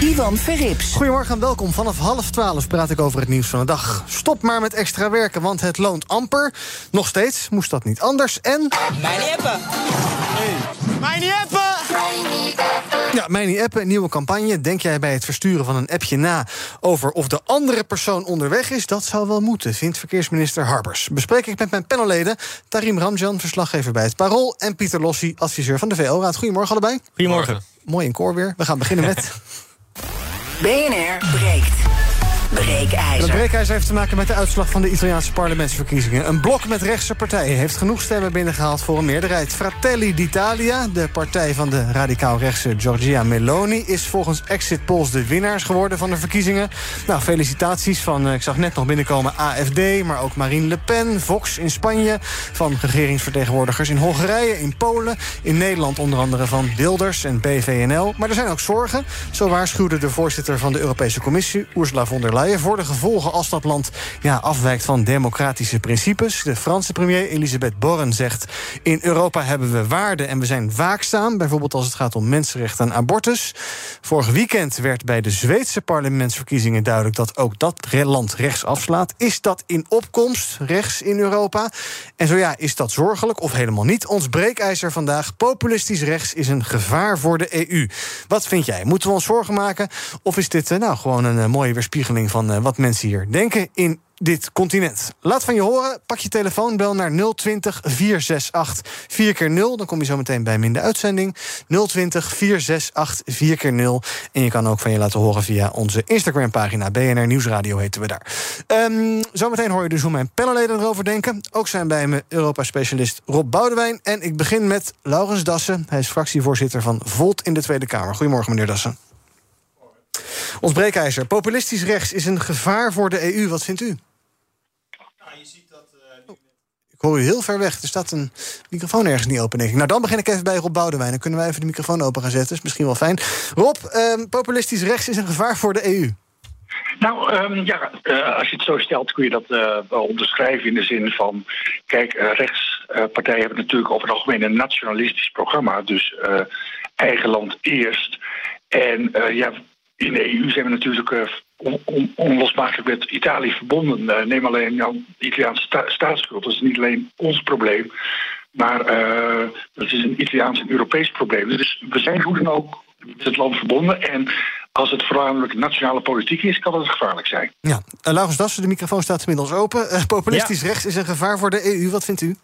Ivan Verrips. Goedemorgen en welkom. Vanaf half twaalf praat ik over het nieuws van de dag. Stop maar met extra werken, want het loont amper. Nog steeds moest dat niet anders. En... Mij niet appen. Hey. Mij niet appen! Ja, mij niet appen, nieuwe campagne. Denk jij bij het versturen van een appje na over of de andere persoon onderweg is? Dat zou wel moeten, vindt verkeersminister Harbers. Bespreek ik met mijn panelleden Tarim Ramjan, verslaggever bij het Parool... en Pieter Lossi, adviseur van de VO-raad. Goedemorgen allebei. Goedemorgen. Mooi in koor weer. We gaan beginnen met... BNR breekt. Breekijzer. Het breekijzer heeft te maken met de uitslag van de Italiaanse parlementsverkiezingen. Een blok met rechtse partijen heeft genoeg stemmen binnengehaald voor een meerderheid. Fratelli d'Italia, de partij van de radicaal-rechtse Giorgia Meloni... is volgens exit polls de winnaars geworden van de verkiezingen. Nou, felicitaties van, eh, ik zag net nog binnenkomen, AFD... maar ook Marine Le Pen, Vox in Spanje... van regeringsvertegenwoordigers in Hongarije, in Polen... in Nederland onder andere van Wilders en BVNL. Maar er zijn ook zorgen. Zo waarschuwde de voorzitter van de Europese Commissie, Ursula von der Leyen voor de gevolgen als dat land ja, afwijkt van democratische principes. De Franse premier Elisabeth Borren zegt... in Europa hebben we waarden en we zijn waakzaam... bijvoorbeeld als het gaat om mensenrechten en abortus. Vorig weekend werd bij de Zweedse parlementsverkiezingen duidelijk... dat ook dat land rechts afslaat. Is dat in opkomst, rechts in Europa? En zo ja, is dat zorgelijk of helemaal niet? Ons breekijzer vandaag, populistisch rechts... is een gevaar voor de EU. Wat vind jij? Moeten we ons zorgen maken? Of is dit nou gewoon een mooie weerspiegeling van uh, wat mensen hier denken in dit continent. Laat van je horen, pak je telefoon, bel naar 020 468 4 keer 0 Dan kom je zo meteen bij me in de uitzending. 020 468 4 keer 0 En je kan ook van je laten horen via onze Instagram-pagina. BNR Nieuwsradio heten we daar. Um, zometeen hoor je dus hoe mijn panelleden erover denken. Ook zijn bij me Europa-specialist Rob Boudewijn. En ik begin met Laurens Dassen. Hij is fractievoorzitter van Volt in de Tweede Kamer. Goedemorgen, meneer Dassen. Ons breekijzer. Populistisch rechts is een gevaar voor de EU. Wat vindt u? Nou, je ziet dat, Ik hoor u heel ver weg. Er staat een microfoon ergens niet open, denk ik. Nou, dan begin ik even bij Rob Boudewijn. Dan kunnen wij even de microfoon open gaan zetten. is misschien wel fijn. Rob, um, populistisch rechts is een gevaar voor de EU. Nou um, ja, uh, als je het zo stelt kun je dat wel onderschrijven in de zin van... kijk, uh, rechtspartijen hebben natuurlijk over het algemeen een nationalistisch programma. Dus eigen land eerst. En ja, in de EU zijn we natuurlijk on, on, onlosmakelijk met Italië verbonden. Uh, neem alleen nou, de Italiaanse sta staatsschuld. Dat is niet alleen ons probleem, maar uh, dat is een Italiaans en Europees probleem. Dus we zijn hoe dan ook met het land verbonden. En als het voornamelijk nationale politiek is, kan het gevaarlijk zijn. Ja, uh, Laurens Dassen, de microfoon staat inmiddels open. populistisch ja. rechts is een gevaar voor de EU. Wat vindt u?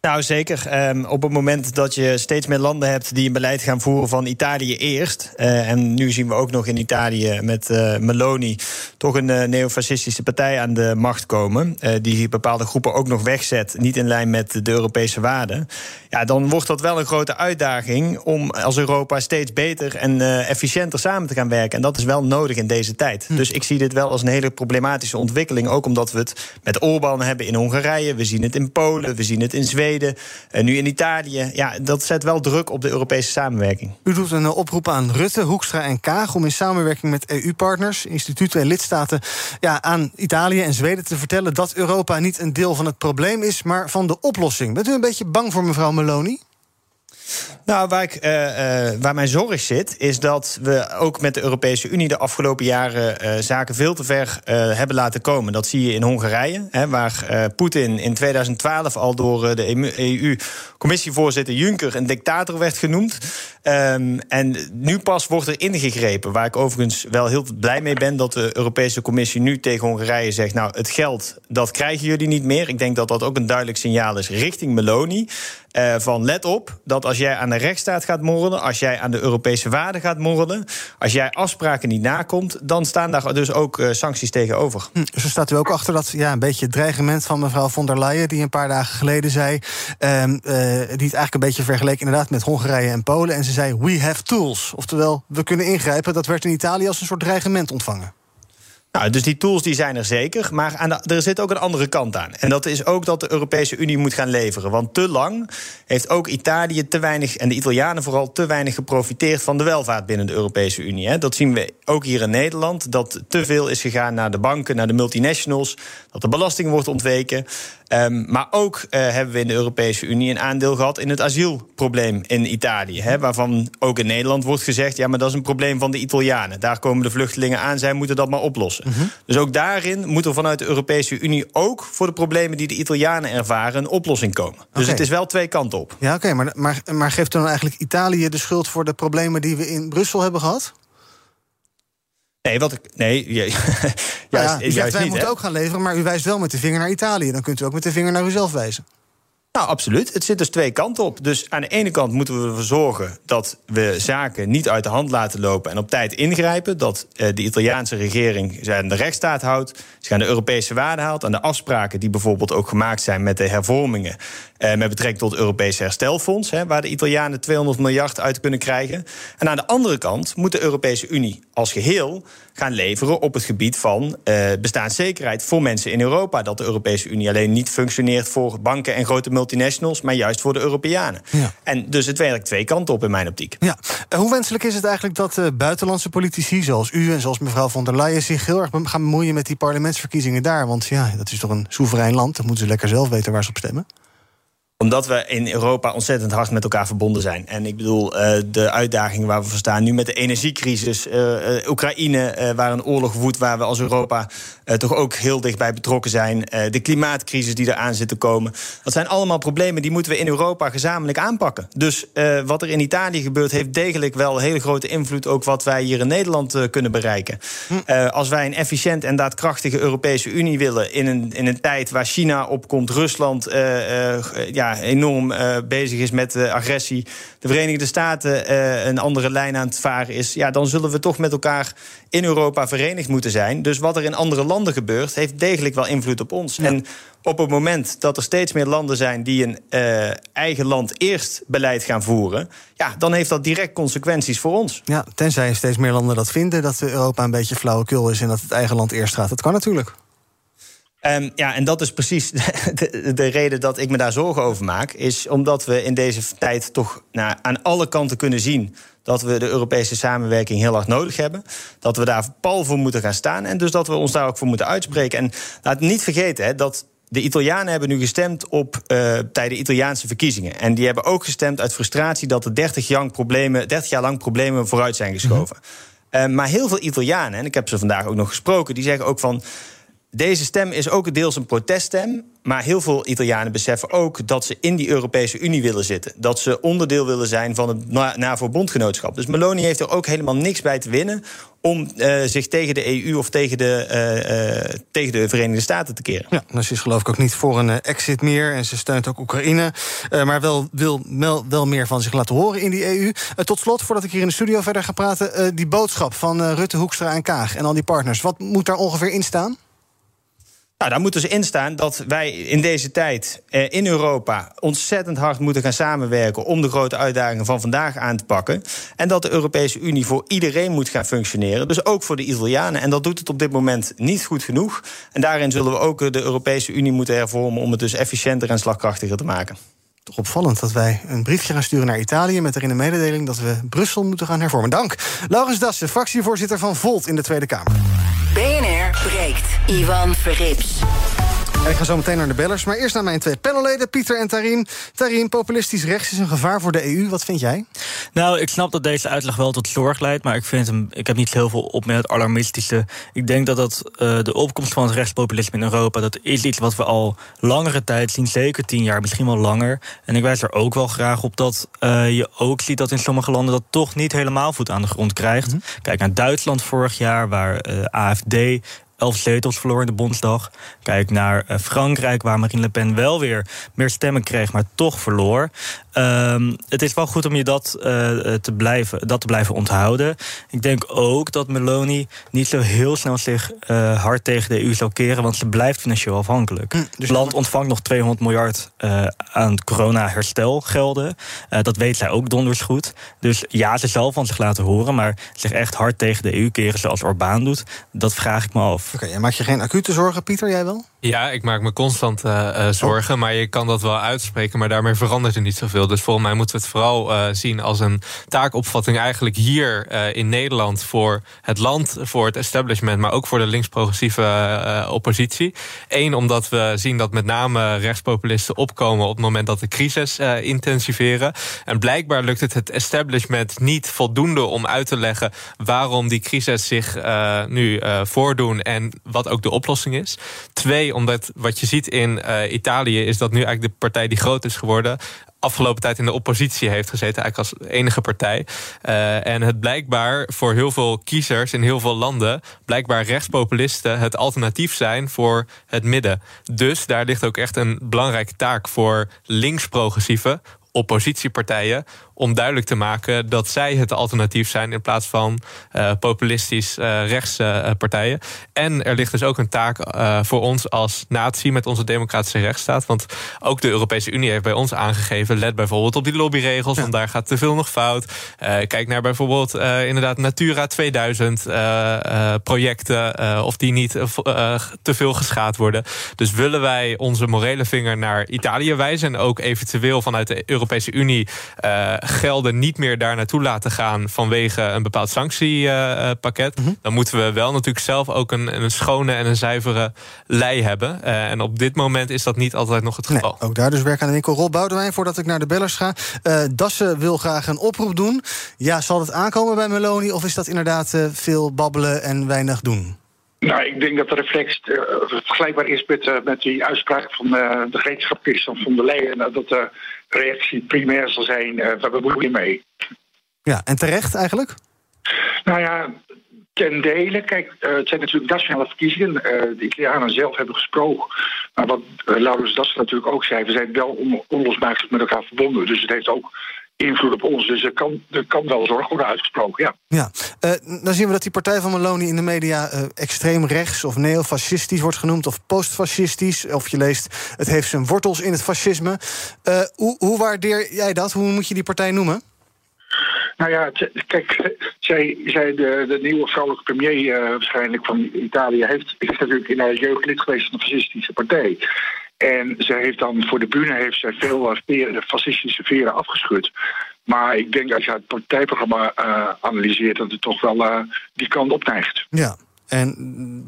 Nou, zeker. Um, op het moment dat je steeds meer landen hebt die een beleid gaan voeren van Italië eerst. Uh, en nu zien we ook nog in Italië met uh, Meloni toch een uh, neofascistische partij aan de macht komen. die bepaalde groepen ook nog wegzet, niet in lijn met de Europese waarden. Ja, dan wordt dat wel een grote uitdaging om als Europa steeds beter en efficiënter samen te gaan werken. En dat is wel nodig in deze tijd. Hm. Dus ik zie dit wel als een hele problematische ontwikkeling. Ook omdat we het met Orbán hebben in Hongarije. We zien het in Polen, we zien het in Zweden. En nu in Italië. Ja, dat zet wel druk op de Europese samenwerking. U doet een oproep aan Rutte, Hoekstra en Kaag om in samenwerking met EU-partners, instituten en lidstaten ja, aan Italië en Zweden te vertellen dat Europa niet een deel van het probleem is, maar van de oplossing. Bent u een beetje bang voor mevrouw Meloni? Nou, waar, uh, uh, waar mijn zorg zit, is dat we ook met de Europese Unie de afgelopen jaren uh, zaken veel te ver hebben laten komen. Dat zie je in Hongarije, hè, waar Poetin in 2012 al door de EU-commissievoorzitter Juncker een dictator werd genoemd. Um, en nu pas wordt er ingegrepen. Waar ik overigens wel heel blij mee ben dat de Europese Commissie nu tegen Hongarije zegt: Nou, het geld dat krijgen jullie niet meer. Ik denk dat dat ook een duidelijk signaal is richting Meloni. Uh, van let op dat als jij aan de rechtsstaat gaat morrelen, als jij aan de Europese waarden gaat morrelen, als jij afspraken niet nakomt, dan staan daar dus ook uh, sancties tegenover. Hm, dus staat u ook achter dat ja, een beetje het dreigement van mevrouw von der Leyen, die een paar dagen geleden zei, um, uh, die het eigenlijk een beetje vergeleken inderdaad met Hongarije en Polen. En ze zei: We have tools. Oftewel, we kunnen ingrijpen. Dat werd in Italië als een soort dreigement ontvangen. Nou, dus die tools die zijn er zeker. Maar er zit ook een andere kant aan. En dat is ook dat de Europese Unie moet gaan leveren. Want te lang heeft ook Italië te weinig, en de Italianen vooral, te weinig geprofiteerd van de welvaart binnen de Europese Unie. Hè. Dat zien we ook hier in Nederland. Dat te veel is gegaan naar de banken, naar de multinationals. Dat de belasting wordt ontweken. Um, maar ook uh, hebben we in de Europese Unie een aandeel gehad in het asielprobleem in Italië. Hè, waarvan ook in Nederland wordt gezegd: ja, maar dat is een probleem van de Italianen. Daar komen de vluchtelingen aan, zij moeten dat maar oplossen. Mm -hmm. Dus ook daarin moet er vanuit de Europese Unie ook voor de problemen die de Italianen ervaren een oplossing komen. Dus okay. het is wel twee kanten op. Ja, oké, okay, maar, maar, maar geeft dan eigenlijk Italië de schuld voor de problemen die we in Brussel hebben gehad? Nee, wat ik. Nee, juist, nou ja, u zegt, wij niet, moeten hè? ook gaan leveren, maar u wijst wel met de vinger naar Italië. Dan kunt u ook met de vinger naar uzelf wijzen. Nou, absoluut. Het zit dus twee kanten op. Dus aan de ene kant moeten we ervoor zorgen dat we zaken niet uit de hand laten lopen en op tijd ingrijpen. Dat uh, de Italiaanse regering zich aan de rechtsstaat houdt, zich aan de Europese waarden houdt, aan de afspraken die bijvoorbeeld ook gemaakt zijn met de hervormingen. Uh, met betrekking tot het Europese herstelfonds, hè, waar de Italianen 200 miljard uit kunnen krijgen. En aan de andere kant moet de Europese Unie als geheel gaan leveren op het gebied van uh, bestaanszekerheid voor mensen in Europa. Dat de Europese Unie alleen niet functioneert voor banken en grote multinationals, maar juist voor de Europeanen. Ja. En dus het werkt twee kanten op in mijn optiek. Ja. Uh, hoe wenselijk is het eigenlijk dat buitenlandse politici, zoals u en zoals mevrouw von der Leyen, zich heel erg gaan bemoeien met die parlementsverkiezingen daar? Want ja, dat is toch een soeverein land. Dan moeten ze lekker zelf weten waar ze op stemmen omdat we in Europa ontzettend hard met elkaar verbonden zijn. En ik bedoel, uh, de uitdagingen waar we voor staan nu met de energiecrisis, uh, uh, Oekraïne, waar een oorlog woedt, waar we als Europa toch ook heel dichtbij betrokken zijn. de klimaatcrisis die eraan zit te komen. Dat zijn allemaal problemen die moeten we in Europa gezamenlijk aanpakken. Dus wat er in Italië gebeurt, heeft degelijk wel een hele grote invloed ook wat wij hier in Nederland kunnen bereiken. Hm. als wij een efficiënt en daadkrachtige Europese Unie willen in een, in een tijd waar China opkomt, Rusland. ja, enorm uh, bezig is met uh, agressie, de Verenigde Staten uh, een andere lijn aan het varen is, ja, dan zullen we toch met elkaar in Europa verenigd moeten zijn. Dus wat er in andere landen gebeurt, heeft degelijk wel invloed op ons. Ja. En op het moment dat er steeds meer landen zijn die een eigen land eerst beleid gaan voeren, ja, dan heeft dat direct consequenties voor ons. Ja, tenzij steeds meer landen dat vinden dat Europa een beetje flauwekul is en dat het eigen land eerst gaat. Dat kan natuurlijk. Um, ja, en dat is precies de, de, reden dat ik me daar zorgen over maak. Is omdat we in deze tijd toch nou, aan alle kanten kunnen zien dat we de Europese samenwerking heel erg nodig hebben. Dat we daar pal voor moeten gaan staan. En dus dat we ons daar ook voor moeten uitspreken. En laat niet vergeten hè, dat de Italianen hebben nu gestemd op uh, tijdens de Italiaanse verkiezingen. En die hebben ook gestemd uit frustratie dat er 30 jaar, problemen, 30 jaar lang problemen vooruit zijn geschoven. Mm -hmm. uh, maar heel veel Italianen, en ik heb ze vandaag ook nog gesproken, die zeggen ook van. Deze stem is ook deels een proteststem. Maar heel veel Italianen beseffen ook dat ze in die Europese Unie willen zitten. Dat ze onderdeel willen zijn van het NAVO-bondgenootschap. Dus Meloni heeft er ook helemaal niks bij te winnen om uh, zich tegen de EU of tegen de, uh, uh, tegen de Verenigde Staten te keren. Ja, dus ze is geloof ik ook niet voor een exit meer. En ze steunt ook Oekraïne. maar wel, wil wel, wel meer van zich laten horen in die EU. tot slot, voordat ik hier in de studio verder ga praten... die boodschap van Rutte, Hoekstra en Kaag en al die partners. Wat moet daar ongeveer in staan? Nou, daar moet dus in staan dat wij in deze tijd eh, in Europa ontzettend hard moeten gaan samenwerken om de grote uitdagingen van vandaag aan te pakken. En dat de Europese Unie voor iedereen moet gaan functioneren. Dus ook voor de Italianen. En dat doet het op dit moment niet goed genoeg. En daarin zullen we ook de Europese Unie moeten hervormen om het dus efficiënter en slagkrachtiger te maken. Toch opvallend dat wij een briefje gaan sturen naar Italië met erin een mededeling dat we Brussel moeten gaan hervormen. Dank. Laurens Dassen, fractievoorzitter van Volt in de Tweede Kamer. Breekt. Ivan Verrips. En ik ga zo meteen naar de bellers, maar eerst naar mijn twee panelleden, Pieter en Tarin. Tarin, populistisch rechts is een gevaar voor de EU. Wat vind jij? Nou, ik snap dat deze uitleg wel tot zorg leidt, maar ik, vind hem, ik heb niet heel veel op met het alarmistische. Ik denk dat, dat uh, de opkomst van het rechtspopulisme in Europa, dat is iets wat we al langere tijd zien, zeker tien jaar, misschien wel langer. En ik wijs er ook wel graag op dat uh, je ook ziet dat in sommige landen dat toch niet helemaal voet aan de grond krijgt. Mm -hmm. Kijk naar Duitsland vorig jaar, waar uh, AFD elf zetels verloor in de Bondsdag. Kijk naar uh, Frankrijk, waar Marine Le Pen wel weer meer stemmen kreeg, maar toch verloor. Um, het is wel goed om je dat, uh, te blijven, dat te blijven onthouden. Ik denk ook dat Meloni niet zo heel snel zich uh, hard tegen de EU zal keren, want ze blijft financieel afhankelijk. Hm, dus het land ontvangt nog 200 miljard uh, aan corona-herstelgelden. dat weet zij ook donders goed. Dus ja, ze zal van zich laten horen, maar zich echt hard tegen de EU keren zoals Orbán doet, dat vraag ik me af. Oké, okay, maak je geen acute zorgen, Pieter, jij wel? well Ja, ik maak me constant zorgen, oh. maar je kan dat wel uitspreken, maar daarmee verandert er niet zoveel. Dus volgens mij moeten we het vooral uh, zien als een taakopvatting eigenlijk hier in Nederland voor het land, voor het establishment, maar ook voor de links-progressieve oppositie. Eén, omdat we zien dat met name rechtspopulisten opkomen op het moment dat de crisis intensiveren. En blijkbaar lukt het het establishment niet voldoende om uit te leggen waarom die crisis zich nu voordoen en wat ook de oplossing is. Twee, omdat wat je ziet in Italië is dat nu eigenlijk de partij die groot is geworden afgelopen tijd in de oppositie heeft gezeten, eigenlijk als enige partij. Uh, en het blijkbaar voor heel veel kiezers in heel veel landen, blijkbaar rechtspopulisten het alternatief zijn voor het midden. Dus daar ligt ook echt een belangrijke taak voor links-progressieve oppositiepartijen om duidelijk te maken dat zij het alternatief zijn in plaats van uh, populistisch uh, rechtse uh, partijen. En er ligt dus ook een taak voor ons als natie met onze democratische rechtsstaat. Want ook de Europese Unie heeft bij ons aangegeven: let bijvoorbeeld op die lobbyregels, ja. want daar gaat te veel nog fout. kijk naar bijvoorbeeld inderdaad Natura 2000 projecten, of die niet te veel geschaad worden. Dus willen wij onze morele vinger naar Italië wijzen en ook eventueel vanuit de Europese Unie gelden niet meer daar naartoe laten gaan vanwege een bepaald sanctiepakket, mm dan moeten we wel natuurlijk zelf ook een, een schone en een zuivere lei hebben. Uh, en op dit moment is dat niet altijd nog het geval. Nee, ook daar dus werk aan de winkel. Rob Boudewijn, voordat ik naar de bellers ga. Uh, Dassen wil graag een oproep doen. Ja, zal het aankomen bij Meloni of is dat inderdaad uh, veel babbelen en weinig doen? Nou, ik denk dat de reflex uh, vergelijkbaar is met, uh, met die uitspraak van uh, de gereedschapkist van der Leyen. dat reactie primair zal zijn: we bemoeien mee. Ja, en terecht eigenlijk? Nou ja, ten dele. Kijk, het zijn natuurlijk nationale verkiezingen. de Italianen zelf hebben gesproken. Maar wat Laurens Dassen natuurlijk ook zei: we zijn wel on onlosmakelijk met elkaar verbonden. Dus het heeft ook invloed op ons. Dus er kan, er kan wel zorg worden uitgesproken, ja. ja. Uh, dan zien we dat die partij van Meloni in de media uh, extreem rechts of neofascistisch wordt genoemd, of postfascistisch. Of je leest, het heeft zijn wortels in het fascisme. Uh, hoe, hoe waardeer jij dat? Hoe moet je die partij noemen? Nou ja, kijk, zij, zij de, de nieuwe vrouwelijke premier uh, waarschijnlijk van Italië heeft, is natuurlijk in haar jeugd lid geweest van de fascistische partij. En ze heeft dan voor de bühne heeft zij veel veren, fascistische veren afgeschud. Maar ik denk als je het partijprogramma uh, analyseert, dat het toch wel uh, die kant opneigt. Ja, en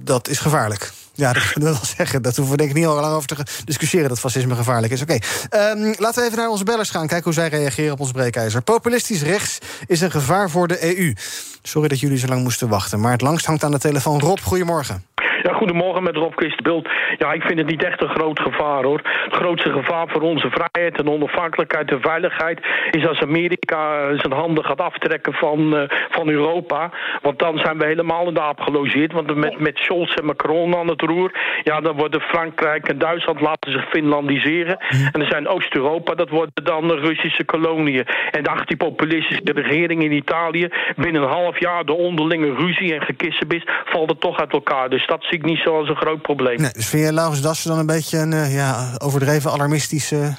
dat is gevaarlijk. Ja, dat kunnen we wel zeggen. Dat hoeven we denk ik niet al lang over te discussiëren... dat fascisme gevaarlijk is. Oké, um, laten we even naar onze bellers gaan. Kijken hoe zij reageren op ons breekijzer. Populistisch rechts is een gevaar voor de EU. Sorry dat jullie zo lang moesten wachten. Maar het langst hangt aan de telefoon Rob. Goedemorgen. Ja, goedemorgen met Rob Christenbeeld. Ja, ik vind het niet echt een groot gevaar hoor. Het grootste gevaar voor onze vrijheid en onafhankelijkheid en veiligheid is als Amerika zijn handen gaat aftrekken van, uh, van Europa. Want dan zijn we helemaal in de aap gelogeerd. Want met, met Scholz en Macron aan het roer, ja, dan worden Frankrijk en Duitsland laten zich Finlandiseren. En er zijn Oost-Europa, dat worden dan Russische koloniën. En dacht die populistische regering in Italië binnen een half jaar de onderlinge ruzie en gekissenbis valt het toch uit elkaar. Dus dat zie ik niet zo als een groot probleem. Nee, dus vind je Laurens Dassen dan een beetje een uh, ja, overdreven alarmistische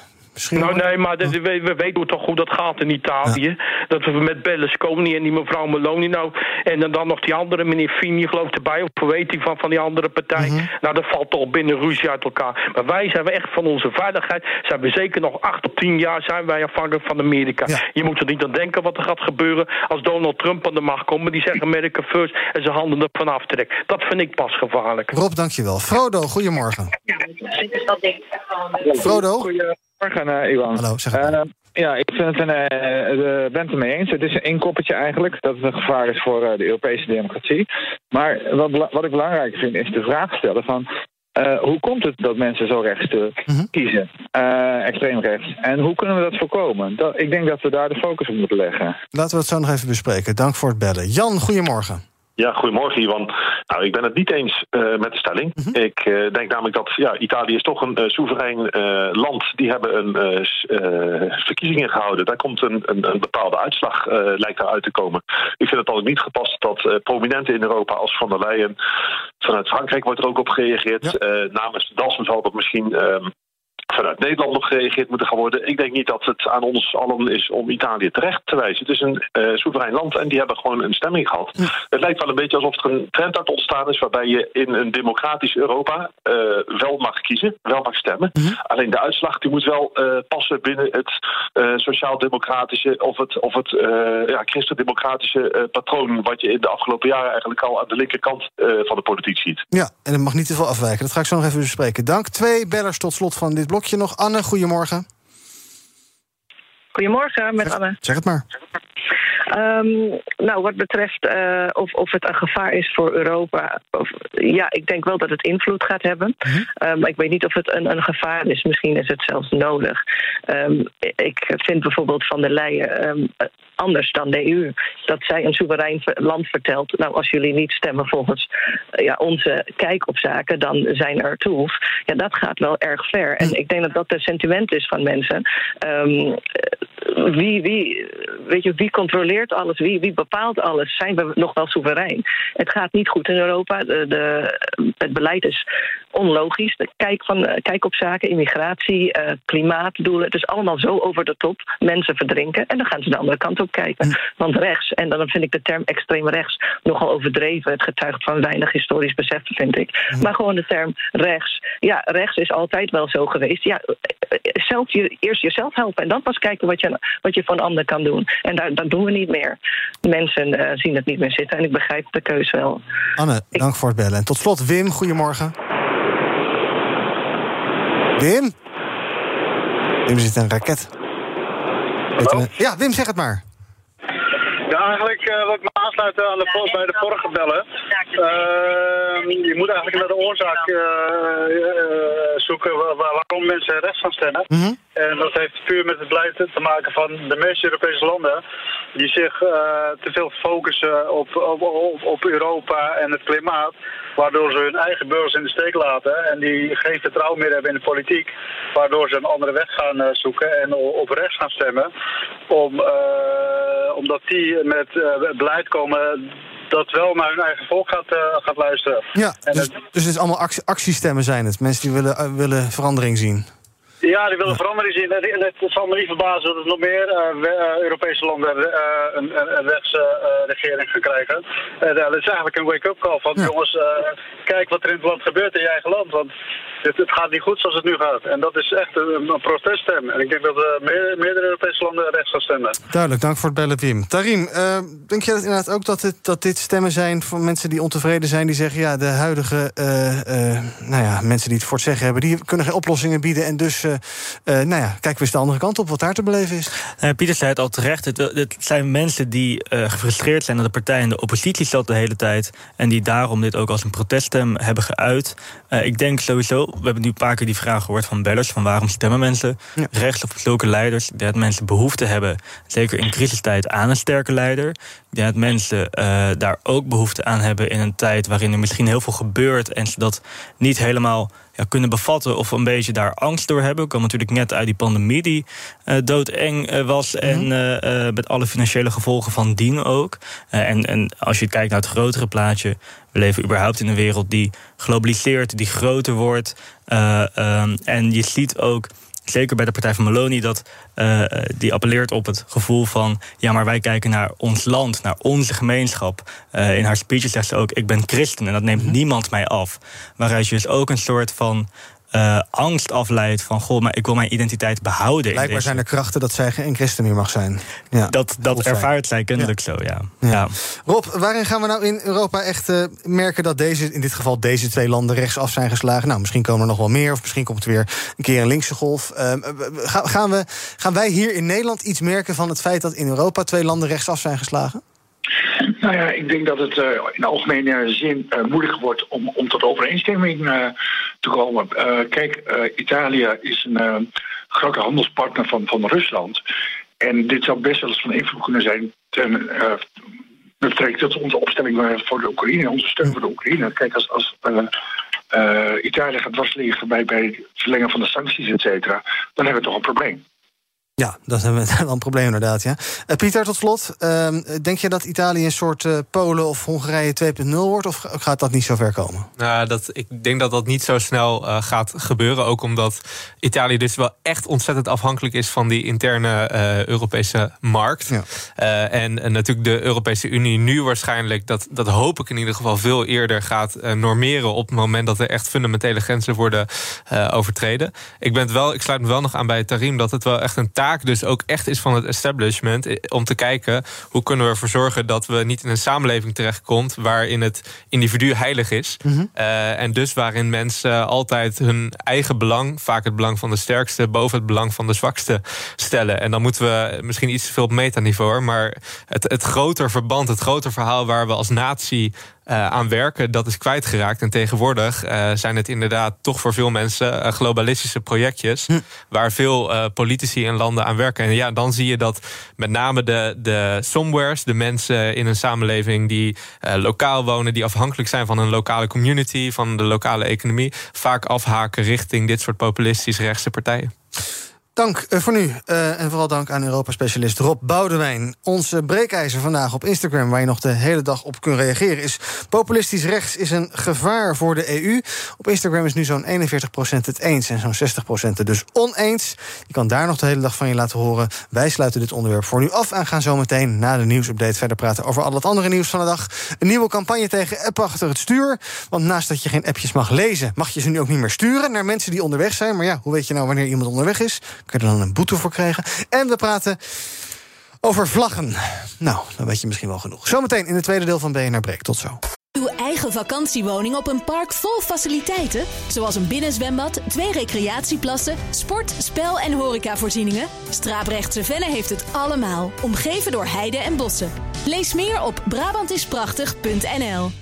nou, nee, maar we, we, weten toch hoe dat gaat in Italië. Ja. Dat we met Berlusconi en die mevrouw Meloni nou... en dan nog die andere, meneer Fini, geloof ik erbij... of weet hij van, van die andere partij. Mm -hmm. Nou, dat valt toch binnen ruzie uit elkaar. Maar wij zijn we echt van onze veiligheid... zijn we zeker nog acht tot tien jaar zijn wij afhankelijk van Amerika. Ja. Je moet er niet aan denken wat er gaat gebeuren... als Donald Trump aan de macht komt... die zegt America first en ze handen ervan aftrekken. Dat vind ik pas gevaarlijk. Rob, dankjewel. Frodo, goedemorgen. Ja, dat denk ik. Frodo? Goedemorgen, uh, Iwan. Hallo, zeg maar. Uh, ja, ik vind het een, uh, ben het ermee eens. Het is een inkoppertje eigenlijk dat het een gevaar is voor uh, de Europese democratie. Maar wat, wat ik belangrijker vind is de vraag stellen van... Hoe komt het dat mensen zo rechts -hmm. kiezen, extreem rechts? En hoe kunnen we dat voorkomen? Dat, ik denk dat we daar de focus op moeten leggen. Laten we het zo nog even bespreken. Dank voor het bellen. Jan, goedemorgen. Ja, goedemorgen Iwan. Nou, ik ben het niet eens uh, met de stelling. Mm -hmm. Ik uh, denk namelijk dat ja, Italië is toch een uh, soeverein land. Die hebben een verkiezingen gehouden. Daar komt een, een, een bepaalde uitslag, lijkt eruit te komen. Ik vind het al niet gepast dat prominenten in Europa als Van der Leyen... vanuit Frankrijk wordt er ook op gereageerd. Ja. namens Dalsen zal dat misschien... Vanuit Nederland nog gereageerd moeten gaan worden. Ik denk niet dat het aan ons allen is om Italië terecht te wijzen. Het is een uh, soeverein land en die hebben gewoon een stemming gehad. Het lijkt wel een beetje alsof er een trend uit ontstaan is... waarbij je in een democratisch Europa uh, wel mag kiezen, wel mag stemmen. Mm Alleen de uitslag die moet wel uh, passen binnen het sociaal-democratische... of het, of het ja, christendemocratische patroon... wat je in de afgelopen jaren eigenlijk al aan de linkerkant van de politiek ziet. Ja, en het mag niet te veel afwijken. Dat ga ik zo nog even bespreken. Dank. Twee bellers tot slot van dit blokje nog. Anne, goedemorgen. Goedemorgen, met Anne. Zeg het maar. Um, nou, wat betreft uh, of, of het een gevaar is voor Europa. Of, ja, ik denk wel dat het invloed gaat hebben. Mm -hmm. um, maar ik weet niet of het een, een gevaar is. Misschien is het zelfs nodig. Um, ik vind bijvoorbeeld van der Leyen anders dan de EU. Dat zij een soeverein land vertelt. Nou, als jullie niet stemmen volgens uh, ja, onze kijk op zaken, dan zijn er tools. Ja, dat gaat wel erg ver. En ik denk dat dat de sentiment is van mensen. wie, wie, weet je, wie controleert alles? Wie, wie bepaalt alles? Zijn we nog wel soeverein? Het gaat niet goed in Europa. De, de, het beleid is onlogisch. De kijk, van, kijk op zaken, immigratie, uh, klimaatdoelen. Het is allemaal zo over de top. Mensen verdrinken. En dan gaan ze de andere kant op kijken. Want rechts, en dan vind ik de term extreem rechts nogal overdreven. Het getuigt van weinig historisch besef, vind ik. Maar gewoon de term rechts. Ja, rechts is altijd wel zo geweest. Ja, zelf je, eerst jezelf helpen en dan pas kijken wat je, wat je van ander kan doen. En daar, dat doen we niet meer. Mensen uh, zien het niet meer zitten en ik begrijp de keuze wel. Anne, ik... dank voor het bellen. En tot slot, Wim, goedemorgen. Wim? Wim zit een raket. Ja, Wim, zeg het maar. Ja, eigenlijk uh, wil ik me aansluiten aan de, bij de vorige bellen. Uh, je moet eigenlijk naar de oorzaak uh, zoeken waar, waarom mensen rechts gaan stemmen. Mm -hmm. En dat heeft puur met het beleid te maken van de meeste Europese landen die zich te veel focussen op, op, op, op Europa en het klimaat. Waardoor ze hun eigen burgers in de steek laten en die geen vertrouwen meer hebben in de politiek. Waardoor ze een andere weg gaan zoeken en op rechts gaan stemmen. Om, omdat die met beleid komen dat wel naar hun eigen volk gaat, uh, gaat luisteren. Ja, en dus, het, dus het is allemaal actie, actiestemmen zijn het. Mensen die willen, uh, willen verandering zien. Ja, die willen verandering zien. En het, het zal me niet verbazen dat er nog meer uh, Europese landen een, een, een rechtse regering gaan krijgen. dat is eigenlijk een wake-up call van ja. jongens, kijk wat er in het land gebeurt in je eigen land. Want het, het, gaat niet goed zoals het nu gaat. En dat is echt een, een proteststem. En ik denk dat uh, meer, meerdere Europese landen rechts gaan stemmen. Duidelijk, dank voor het bellen, Wim. Tarim, uh, denk je dat inderdaad ook dat, het, dat dit stemmen zijn van mensen die ontevreden zijn, die zeggen, ja, de huidige uh, nou ja, mensen die het voor het zeggen hebben, die kunnen geen oplossingen bieden. En dus, nou ja, kijken we eens de andere kant op, wat daar te beleven is. Pieter zei het al terecht. Het, het zijn mensen die gefrustreerd zijn dat de partij in de oppositie zat de hele tijd. En die daarom dit ook als een proteststem hebben geuit. ik denk sowieso we hebben nu een paar keer die vraag gehoord van bellers... van waarom stemmen mensen ja. rechts op zulke leiders... dat mensen behoefte hebben, zeker in crisistijd, aan een sterke leider. Dat mensen uh, daar ook behoefte aan hebben in een tijd... waarin er misschien heel veel gebeurt... en ze dat niet helemaal ja, kunnen bevatten of een beetje daar angst door hebben. Ik kwam natuurlijk net uit die pandemie die uh, doodeng uh, was... Mm -hmm. en uh, met alle financiële gevolgen van dien ook. en, en als je kijkt naar het grotere plaatje... we leven überhaupt in een wereld die globaliseert, die groter wordt. Um, en je ziet ook zeker bij de partij van Meloni, dat uh, die appelleert op het gevoel van... ja, maar wij kijken naar ons land, naar onze gemeenschap. Uh, in haar speech zegt ze ook, ik ben christen en dat neemt mm -hmm. niemand mij af. Waaruit je dus ook een soort van... Uh, angst afleidt van, goh, maar ik wil mijn identiteit behouden. Blijkbaar zijn er krachten dat zij geen christen meer mag zijn. Ja, dat dat ervaart zij kennelijk ja. zo, ja. ja. ja. Rob, waarin gaan we nou in Europa echt uh, merken dat deze, in dit geval deze twee landen rechtsaf zijn geslagen? Nou, misschien komen er nog wel meer, of misschien komt het weer een keer een linkse golf. Uh, gaan, we, gaan wij hier in Nederland iets merken van het feit dat in Europa twee landen rechtsaf zijn geslagen? Nou ja, ik denk dat het uh, in algemene zin uh, moeilijk wordt om, om tot overeenstemming uh, te komen. kijk, Italië is een grote handelspartner van, van Rusland. En dit zou best wel eens van invloed kunnen zijn ten, betrekking tot onze opstelling voor de Oekraïne, onze steun voor de Oekraïne. Kijk, als, als Italië gaat dwarsliggen bij, bij het verlengen van de sancties, et cetera, dan hebben we toch een probleem. Ja, dat hebben we een probleem inderdaad. Ja. Uh, Pieter, tot slot. Uh, denk je dat Italië een soort uh, Polen of Hongarije 2.0 wordt? Of gaat dat niet zo ver komen? Nou, dat, ik denk dat dat niet zo snel gaat gebeuren. Ook omdat Italië dus wel echt ontzettend afhankelijk is van die interne Europese markt. Ja. en natuurlijk de Europese Unie nu waarschijnlijk, dat, dat hoop ik in ieder geval veel eerder gaat normeren op het moment dat er echt fundamentele grenzen worden overtreden. Ik, ben het wel, ik sluit me wel nog aan bij Tarim dat het wel echt een taak dus ook echt is van het establishment. Eh, om te kijken hoe kunnen we ervoor zorgen dat we niet in een samenleving terechtkomt waarin het individu heilig is. Mhm. Eh, en dus waarin mensen altijd hun eigen belang, vaak het belang van de sterkste, boven het belang van de zwakste stellen. En dan moeten we misschien iets te veel op metaniveau, maar het, het groter verband, het groter verhaal waar we als natie uh, aan werken, dat is kwijtgeraakt. En tegenwoordig uh, zijn het inderdaad toch voor veel mensen uh, globalistische projectjes. Hm. Waar veel politici en landen aan werken. En ja, dan zie je dat met name de, de somewheres, de mensen in een samenleving die lokaal wonen, die afhankelijk zijn van een lokale community, van de lokale economie, vaak afhaken richting dit soort populistisch rechtse partijen. Dank uh, voor nu. Uh, en vooral dank aan Europa-specialist Rob Boudewijn. Onze breekijzer vandaag op Instagram, waar je nog de hele dag op kunt reageren, is: populistisch rechts is een gevaar voor de EU. Op Instagram is nu zo'n 41% het eens en zo'n 60% het dus oneens. Je kan daar nog de hele dag van je laten horen. Wij sluiten dit onderwerp voor nu af en gaan zo meteen na de nieuwsupdate verder praten over al het andere nieuws van de dag. Een nieuwe campagne tegen app achter het stuur. Want naast dat je geen appjes mag lezen, mag je ze nu ook niet meer sturen naar mensen die onderweg zijn. Maar ja, hoe weet je nou wanneer iemand onderweg is? Kun je er dan een boete voor krijgen. En we praten over vlaggen. Nou, dan weet je misschien wel genoeg. Zometeen in het tweede deel van BNR Break. Tot zo. Uw eigen vakantiewoning op een park vol faciliteiten, zoals een binnenzwembad, twee recreatieplassen, sport, spel en horecavoorzieningen. Straaprechtse Venne heeft het allemaal, omgeven door heide en bossen. Lees meer op Brabantisprachtig.nl.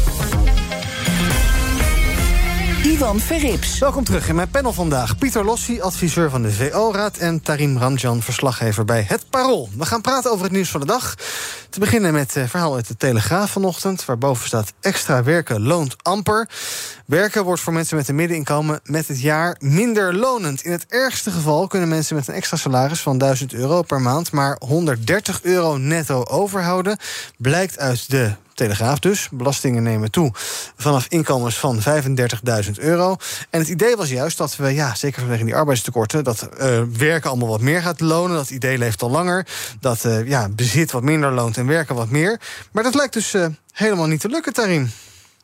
Ivan Verrips. Welkom terug in mijn panel vandaag. Pieter Lossi, adviseur van de VO-raad... en Tarim Ramjan, verslaggever bij Het Parool. We gaan praten over het nieuws van de dag. Te beginnen met het verhaal uit de Telegraaf vanochtend... waarboven staat extra werken loont amper. Werken wordt voor mensen met een middeninkomen met het jaar minder lonend. In het ergste geval kunnen mensen met een extra salaris van 1000 euro per maand... maar 130 euro netto overhouden, blijkt uit de Telegraaf dus. Belastingen nemen toe vanaf inkomens van 35.000 euro. En het idee was juist dat we, ja, zeker vanwege die arbeidstekorten... dat uh, werken allemaal wat meer gaat lonen. Dat idee leeft al langer. Dat uh, ja, bezit wat minder loont en werken wat meer. Maar dat lijkt dus uh, helemaal niet te lukken, Tarim.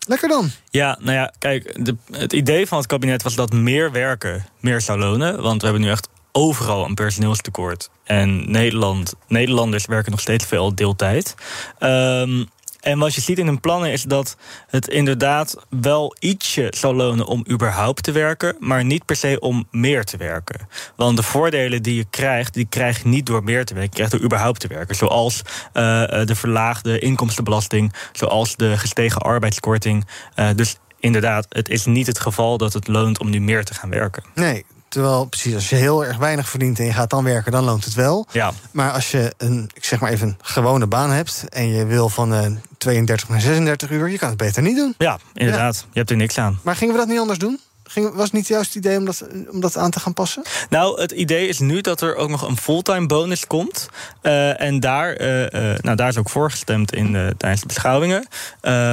Lekker dan. Ja, nou ja, kijk, de, het idee van het kabinet was dat meer werken meer zou lonen. Want we hebben nu echt overal een personeelstekort. En Nederland, Nederlanders werken nog steeds veel deeltijd. Um, en wat je ziet in hun plannen is dat het inderdaad wel ietsje zal lonen om überhaupt te werken, maar niet per se om meer te werken. Want de voordelen die je krijgt, die krijg je niet door meer te werken, je krijgt door überhaupt te werken. Zoals uh, de verlaagde inkomstenbelasting, zoals de gestegen arbeidskorting. Uh, dus inderdaad, het is niet het geval dat het loont om nu meer te gaan werken. Nee, Terwijl, precies, als je heel erg weinig verdient en je gaat dan werken, dan loont het wel. Ja. Maar als je een, ik zeg maar even, een gewone baan hebt en je wil van uh, 32 naar 36 uur, je kan het beter niet doen. Ja, inderdaad. Je hebt er niks aan. Maar gingen we dat niet anders doen? Ging, was het niet juist het idee om dat, om dat aan te gaan passen? Nou, het idee is nu dat er ook nog een fulltime bonus komt. Uh, en daar, uh, uh, nou, daar is ook voorgestemd in, tijdens de beschouwingen.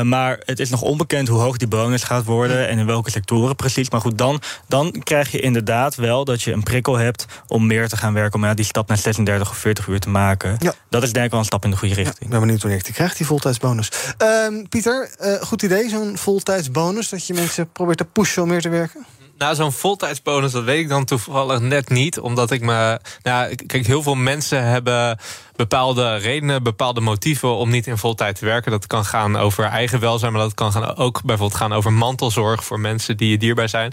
maar het is nog onbekend hoe hoog die bonus gaat worden en in welke sectoren precies. Maar goed, dan, dan krijg je inderdaad wel dat je een prikkel hebt om meer te gaan werken. Om ja, die stap naar 36 of 40 uur te maken. Ja. Dat is denk ik wel een stap in de goede richting. Ja, ik ben benieuwd wanneer ik die krijg, die voltijdsbonus. Ehm, Pieter, goed idee, zo'n voltijdsbonus. Dat je mensen probeert te pushen om meer te werken. Nou, zo'n voltijdsbonus, dat weet ik dan toevallig net niet. Omdat ik me. Nou, kijk, heel veel mensen hebben bepaalde redenen, bepaalde motieven om niet in vol tijd te werken. Dat kan gaan over eigen welzijn, maar dat kan gaan ook bijvoorbeeld gaan over mantelzorg voor mensen die je dierbaar zijn.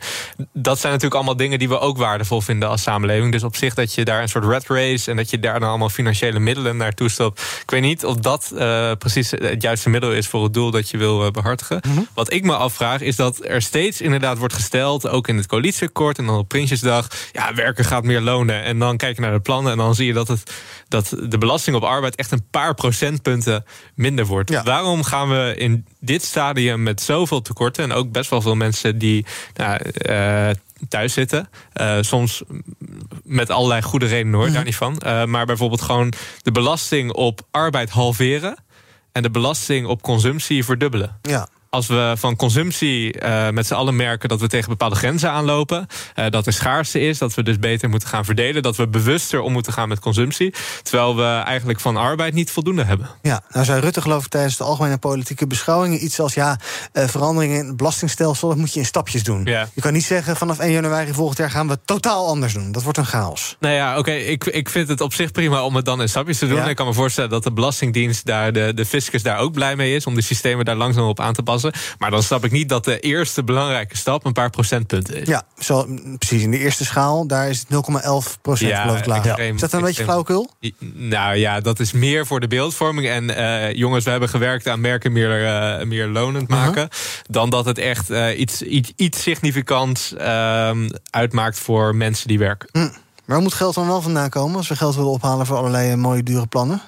Dat zijn natuurlijk allemaal dingen die we ook waardevol vinden als samenleving. Dus op zich dat je daar een soort red race en dat je daar dan allemaal financiële middelen naartoe stopt. Ik weet niet of dat uh, precies het juiste middel is voor het doel dat je wil uh, behartigen. Mm -hmm. Wat ik me afvraag is dat er steeds inderdaad wordt gesteld, ook in het coalitieakkoord en dan op Prinsjesdag, ja, werken gaat meer lonen. En dan kijk je naar de plannen en dan zie je dat, het, dat de belasting op arbeid echt een paar procentpunten minder wordt. Ja. Waarom gaan we in dit stadium met zoveel tekorten en ook best wel veel mensen die nou, uh, thuis zitten. Uh, soms met allerlei goede redenen hoor, mm. daar niet van. Uh, maar bijvoorbeeld gewoon de belasting op arbeid halveren en de belasting op consumptie verdubbelen. Ja als we van consumptie uh, met z'n allen merken dat we tegen bepaalde grenzen aanlopen, uh, dat er schaarste is, dat we dus beter moeten gaan verdelen, dat we bewuster om moeten gaan met consumptie, terwijl we eigenlijk van arbeid niet voldoende hebben. Ja, nou zei Rutte geloof ik tijdens de algemene politieke beschouwingen iets als ja, uh, veranderingen in het belastingstelsel, dat moet je in stapjes doen. Ja. Je kan niet zeggen vanaf 1 januari volgend jaar gaan we het totaal anders doen. Dat wordt een chaos. Nou ja, oké, okay, ik, ik vind het op zich prima om het dan in stapjes te doen. Ja. Ik kan me voorstellen dat de Belastingdienst daar, de, de fiscus daar ook blij mee is om de systemen daar langzaam op aan te passen. Maar dan snap ik niet dat de eerste belangrijke stap een paar procentpunten is. Ja, zo, precies. In de eerste schaal, daar is het 0,11 procent ja, geloof ik. Extreem, is dat een beetje flauwekul? Nou ja, dat is meer voor de beeldvorming. En uh, jongens, we hebben gewerkt aan merken meer, uh, meer lonend maken. Uh -huh. Dan dat het echt uh, iets, iets, iets significants uitmaakt voor mensen die werken. Hm. Waar moet geld dan wel vandaan komen als we geld willen ophalen voor allerlei mooie dure plannen?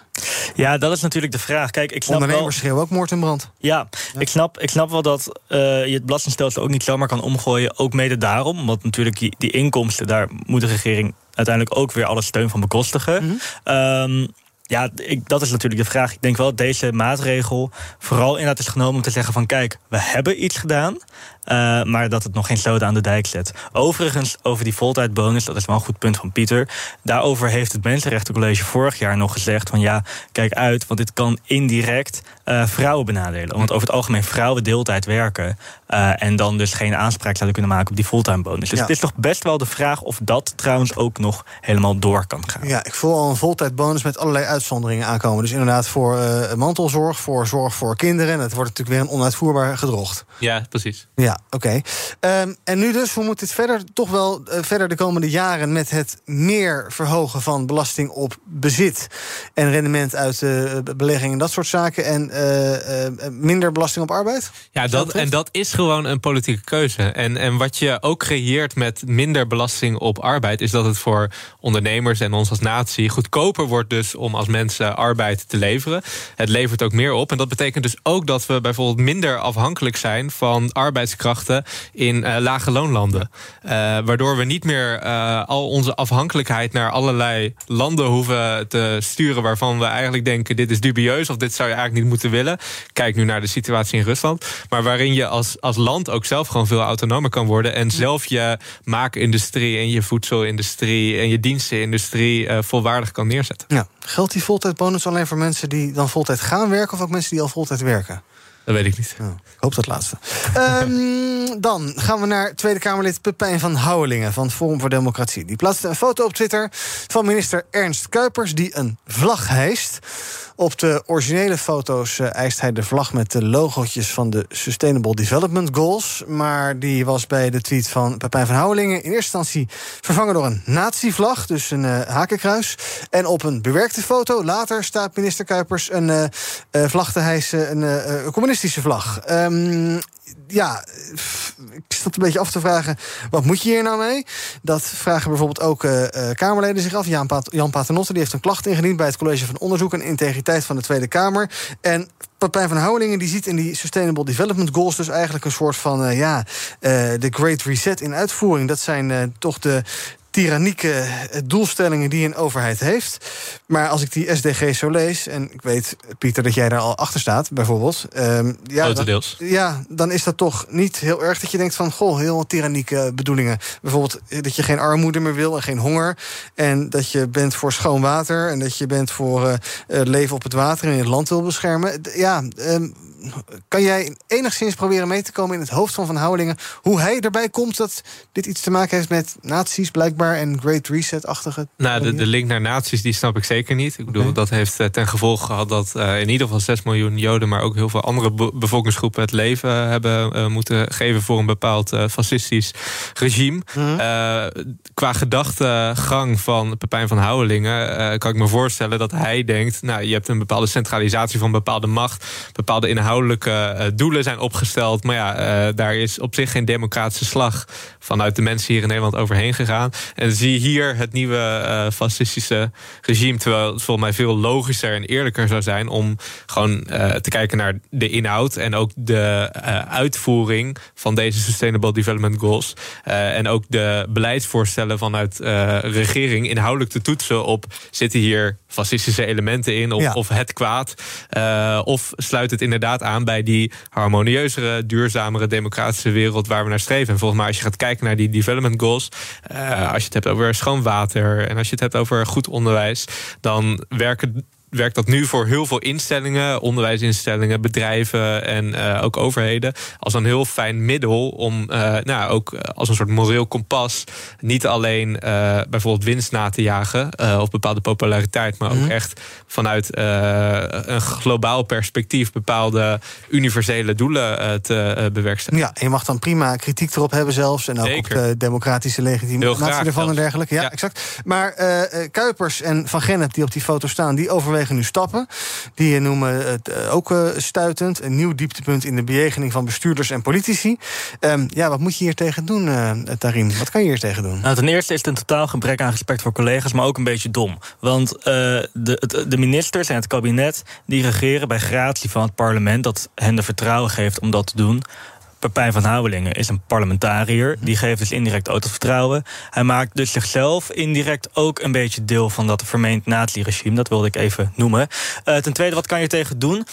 Ja, dat is natuurlijk de vraag. Kijk, ik snap Ondernemers wel... schreeuwen ook moord en brand. Ja, ja, Ik, snap, ik snap wel dat uh, je het belastingstelsel ook niet zomaar kan omgooien. Ook mede daarom, want natuurlijk die, die inkomsten... daar moet de regering uiteindelijk ook weer alle steun van bekostigen. Mm -hmm. um, ja, ik, dat is natuurlijk de vraag. Ik denk wel dat deze maatregel vooral inderdaad is genomen om te zeggen van... kijk, we hebben iets gedaan, uh, maar dat het nog geen sloten aan de dijk zet. Overigens, over die voltijdbonus, dat is wel een goed punt van Pieter... daarover heeft het Mensenrechtencollege vorig jaar nog gezegd van... ja, kijk uit, want dit kan indirect uh, vrouwen benadelen. Want over het algemeen vrouwen deeltijd werken... Uh, en dan dus geen aanspraak zouden kunnen maken op die fulltimebonus. Dus ja. het is toch best wel de vraag of dat trouwens ook nog helemaal door kan gaan. Ja, ik voel al een voltijdbonus met allerlei uitzonderingen aankomen. Dus inderdaad voor uh, mantelzorg, voor zorg voor kinderen. En het wordt natuurlijk weer een onuitvoerbaar gedrocht. Ja, precies. Ja, oké. Okay. Um, en nu dus, hoe moet dit verder toch wel uh, verder de komende jaren... met het meer verhogen van belasting op bezit... en rendement uit uh, beleggingen en dat soort zaken... en uh, minder belasting op arbeid? Ja, dat, en dat is gewoon een politieke keuze. En, en wat je ook creëert met minder belasting op arbeid... is dat het voor ondernemers en ons als natie goedkoper wordt... dus om als mensen arbeid te leveren. Het levert ook meer op. En dat betekent dus ook dat we bijvoorbeeld minder afhankelijk zijn... van arbeidskrachten in uh, lage loonlanden. Uh, waardoor we niet meer uh, al onze afhankelijkheid... naar allerlei landen hoeven te sturen... waarvan we eigenlijk denken, dit is dubieus... of dit zou je eigenlijk niet moeten willen. Kijk nu naar de situatie in Rusland. Maar waarin je als, als land ook zelf gewoon veel autonomer kan worden... en zelf je maakindustrie en je voedselindustrie... en je dienstenindustrie volwaardig kan neerzetten. Ja. Geldt die voltijdbonus alleen voor mensen die dan voltijd gaan werken... of ook mensen die al voltijd werken? Dat weet ik niet. Oh, ik hoop dat laatste. um, dan gaan we naar Tweede Kamerlid Pepijn van Houwelingen... van Forum voor Democratie. Die plaatste een foto op Twitter van minister Ernst Kuipers... die een vlag hijst. Op de originele foto's uh, eist hij de vlag met de logootjes van de Sustainable Development Goals. Maar die was bij de tweet van Pepijn van Houwelingen in eerste instantie vervangen door een nazi-vlag, dus een uh, hakenkruis. En op een bewerkte foto later staat minister Kuipers een uh, vlag te hijsen, een communistische vlag. Um, ja, ik zat een beetje af te vragen, wat moet je hier nou mee? Dat vragen bijvoorbeeld ook uh, Kamerleden zich af. Jan, Pat Jan die heeft een klacht ingediend... bij het College van Onderzoek en Integriteit van de Tweede Kamer. En Papijn van Houwelingen die ziet in die Sustainable Development Goals... dus eigenlijk een soort van, uh, ja, de Great Reset in uitvoering. Dat zijn toch de tyrannieke doelstellingen die een overheid heeft. Maar als ik die SDG zo lees, en ik weet, Pieter, dat jij daar al achter staat, bijvoorbeeld. Um, ja, dan, ja, dan is dat toch niet heel erg dat je denkt van, goh, heel tyrannieke bedoelingen. Bijvoorbeeld dat je geen armoede meer wil en geen honger. En dat je bent voor schoon water. En dat je bent voor uh, leven op het water en het land wil beschermen. Ja, um, kan jij enigszins proberen mee te komen in het hoofd van Van Houwelingen... hoe hij erbij komt dat dit iets te maken heeft met nazi's blijkbaar... en Great Reset-achtige... Nou, de, de, link naar nazi's die snap ik zeker niet. Ik bedoel, dat heeft eh, ten gevolge gehad dat uh, in ieder geval 6 miljoen Joden... maar ook heel veel andere bevolkingsgroepen het leven hebben uh, moeten geven... voor een bepaald fascistisch regime. Mm qua gedachtegang van Pepijn van Houwelingen... kan ik me voorstellen dat hij denkt... nou, je hebt een bepaalde centralisatie van bepaalde macht... bepaalde inhoudelijke doelen zijn opgesteld... maar ja, daar is op zich geen democratische slag... vanuit de mensen hier in Nederland overheen gegaan. En zie hier het nieuwe fascistische regime... terwijl het volgens mij veel logischer en eerlijker zou zijn... om gewoon te kijken naar de inhoud... en ook de uitvoering van deze Sustainable Development Goals... En ook de beleidsvoorstellen vanuit regering... inhoudelijk te toetsen op... zitten hier fascistische elementen in of, ja. of het kwaad... of sluit het inderdaad aan bij die harmonieuzere... duurzamere democratische wereld waar we naar streven. En volgens mij als je gaat kijken naar die development goals... als je het hebt over schoon water... en als je het hebt over goed onderwijs... dan werken werkt dat nu voor heel veel instellingen, onderwijsinstellingen, bedrijven en uh, ook overheden, als een heel fijn middel om uh, nou, ook als een soort moreel kompas niet alleen uh, bijvoorbeeld winst na te jagen of bepaalde populariteit, maar ook mm -hmm. echt vanuit een globaal perspectief bepaalde universele doelen te bewerkstelligen. Ja, en je mag dan prima kritiek erop hebben zelfs en ook Zeker. op de democratische legitimatie ervan en dergelijke. Ja, ja. exact. Maar Kuipers en Van Gennep die op die foto staan, die overwegen nu stappen. Die noemen het eh, ook uh, stuitend. Een nieuw dieptepunt in de bejegening van bestuurders en politici. Um, ja, wat moet je hier tegen doen, Tarim? Wat kan je hier tegen doen? Nou, ten eerste is het een totaal gebrek aan respect voor collega's, maar ook een beetje dom. Want de, de ministers en het kabinet die regeren bij gratie van het parlement, dat hen de vertrouwen geeft om dat te doen. Pepijn van Houwelingen is een parlementariër. Die geeft dus indirect ook vertrouwen. Hij maakt dus zichzelf indirect ook een beetje deel van dat vermeend nazi-regime. Dat wilde ik even noemen. Uh, ten tweede, wat kan je tegen doen?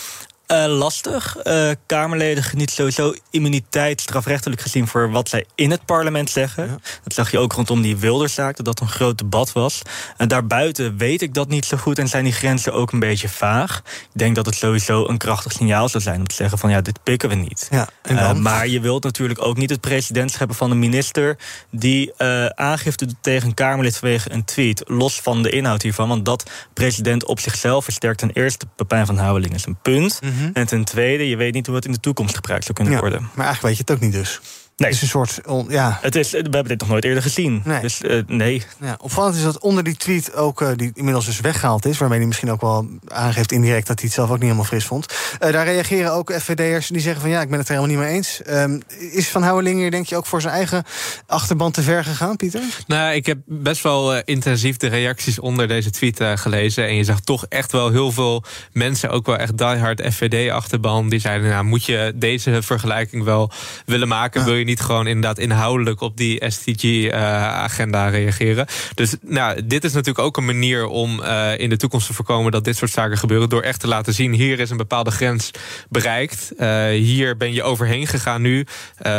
Uh, lastig. Uh, Kamerleden genieten sowieso immuniteit, strafrechtelijk gezien, voor wat zij in het parlement zeggen. Ja. Dat zag je ook rondom die Wilderszaak, dat dat een groot debat was. En daarbuiten weet ik dat niet zo goed en zijn die grenzen ook een beetje vaag. Ik denk dat het sowieso een krachtig signaal zou zijn om te zeggen: van ja, dit pikken we niet. Ja, uh, maar je wilt natuurlijk ook niet het presidentschap hebben van een minister die aangifte doet tegen een Kamerlid vanwege een tweet, los van de inhoud hiervan. Want dat president op zichzelf versterkt ten eerste Pepijn van Houwelingen is een punt. Mm -hmm. En ten tweede, je weet niet hoe het in de toekomst gebruikt zou kunnen ja, worden. Maar eigenlijk weet je het ook niet dus. Nee. Het is een soort. On, ja. het is, we hebben dit nog nooit eerder gezien. Nee. Dus uh, nee. Ja, opvallend is dat onder die tweet ook, uh, die inmiddels dus weggehaald is, waarmee hij misschien ook wel aangeeft indirect dat hij het zelf ook niet helemaal fris vond. Uh, daar reageren ook FVD'ers die zeggen van ja, ik ben het er helemaal niet mee eens. Um, is Van Houwelingen, denk je, ook voor zijn eigen achterban te ver gegaan, Pieter? Nou, ik heb best wel intensief de reacties onder deze tweet gelezen. En je zag toch echt wel heel veel mensen, ook wel echt diehard FVD-achterban, die zeiden: nou, moet je deze vergelijking wel willen maken? Ja. Wil je niet gewoon inderdaad inhoudelijk op die SDG-agenda uh, reageren. Dus nou, dit is natuurlijk ook een manier om uh, in de toekomst te voorkomen dat dit soort zaken gebeuren. Door echt te laten zien: hier is een bepaalde grens bereikt. Uh, hier ben je overheen gegaan nu.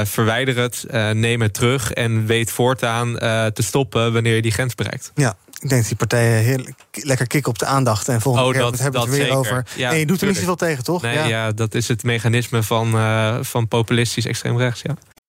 verwijder het, neem het terug en weet voortaan te stoppen wanneer je die grens bereikt. Ja, ik denk dat die partijen heel lekker kicken op de aandacht. En volgende oh, keer dat, hebben we het weer zeker. over. Ja, en je doet er niet zoveel tegen, toch? Nee, ja. ja. dat is het mechanisme van, uh, van populistisch extreem rechts. Ja.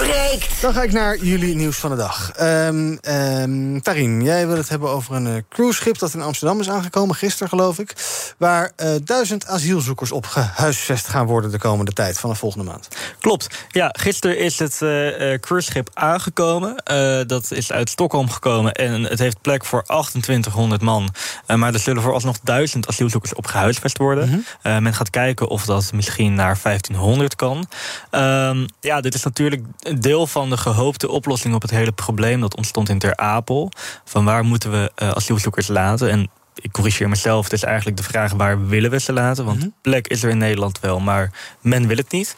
breekt. Dan ga ik naar jullie nieuws van de dag. Um, um, Tarin, jij wil het hebben over een uh, cruiseschip dat in Amsterdam is aangekomen, gisteren geloof ik. Waar uh, duizend asielzoekers op gehuisvest gaan worden de komende tijd, vanaf volgende maand. Klopt. Ja, gisteren is het uh, cruiseschip aangekomen. dat is uit Stockholm gekomen en het heeft plek voor 2800 man. maar er zullen vooralsnog duizend asielzoekers op gehuisvest worden. Mm -hmm. men gaat kijken of dat misschien naar 1500 kan. Um, ja, dit is natuurlijk een deel van de gehoopte oplossing op het hele probleem dat ontstond in Ter Apel. Van waar moeten we uh, asielzoekers laten? En ik corrigeer mezelf, het is eigenlijk de vraag waar willen we ze laten? Want mm plek is er in Nederland wel, maar men wil het niet.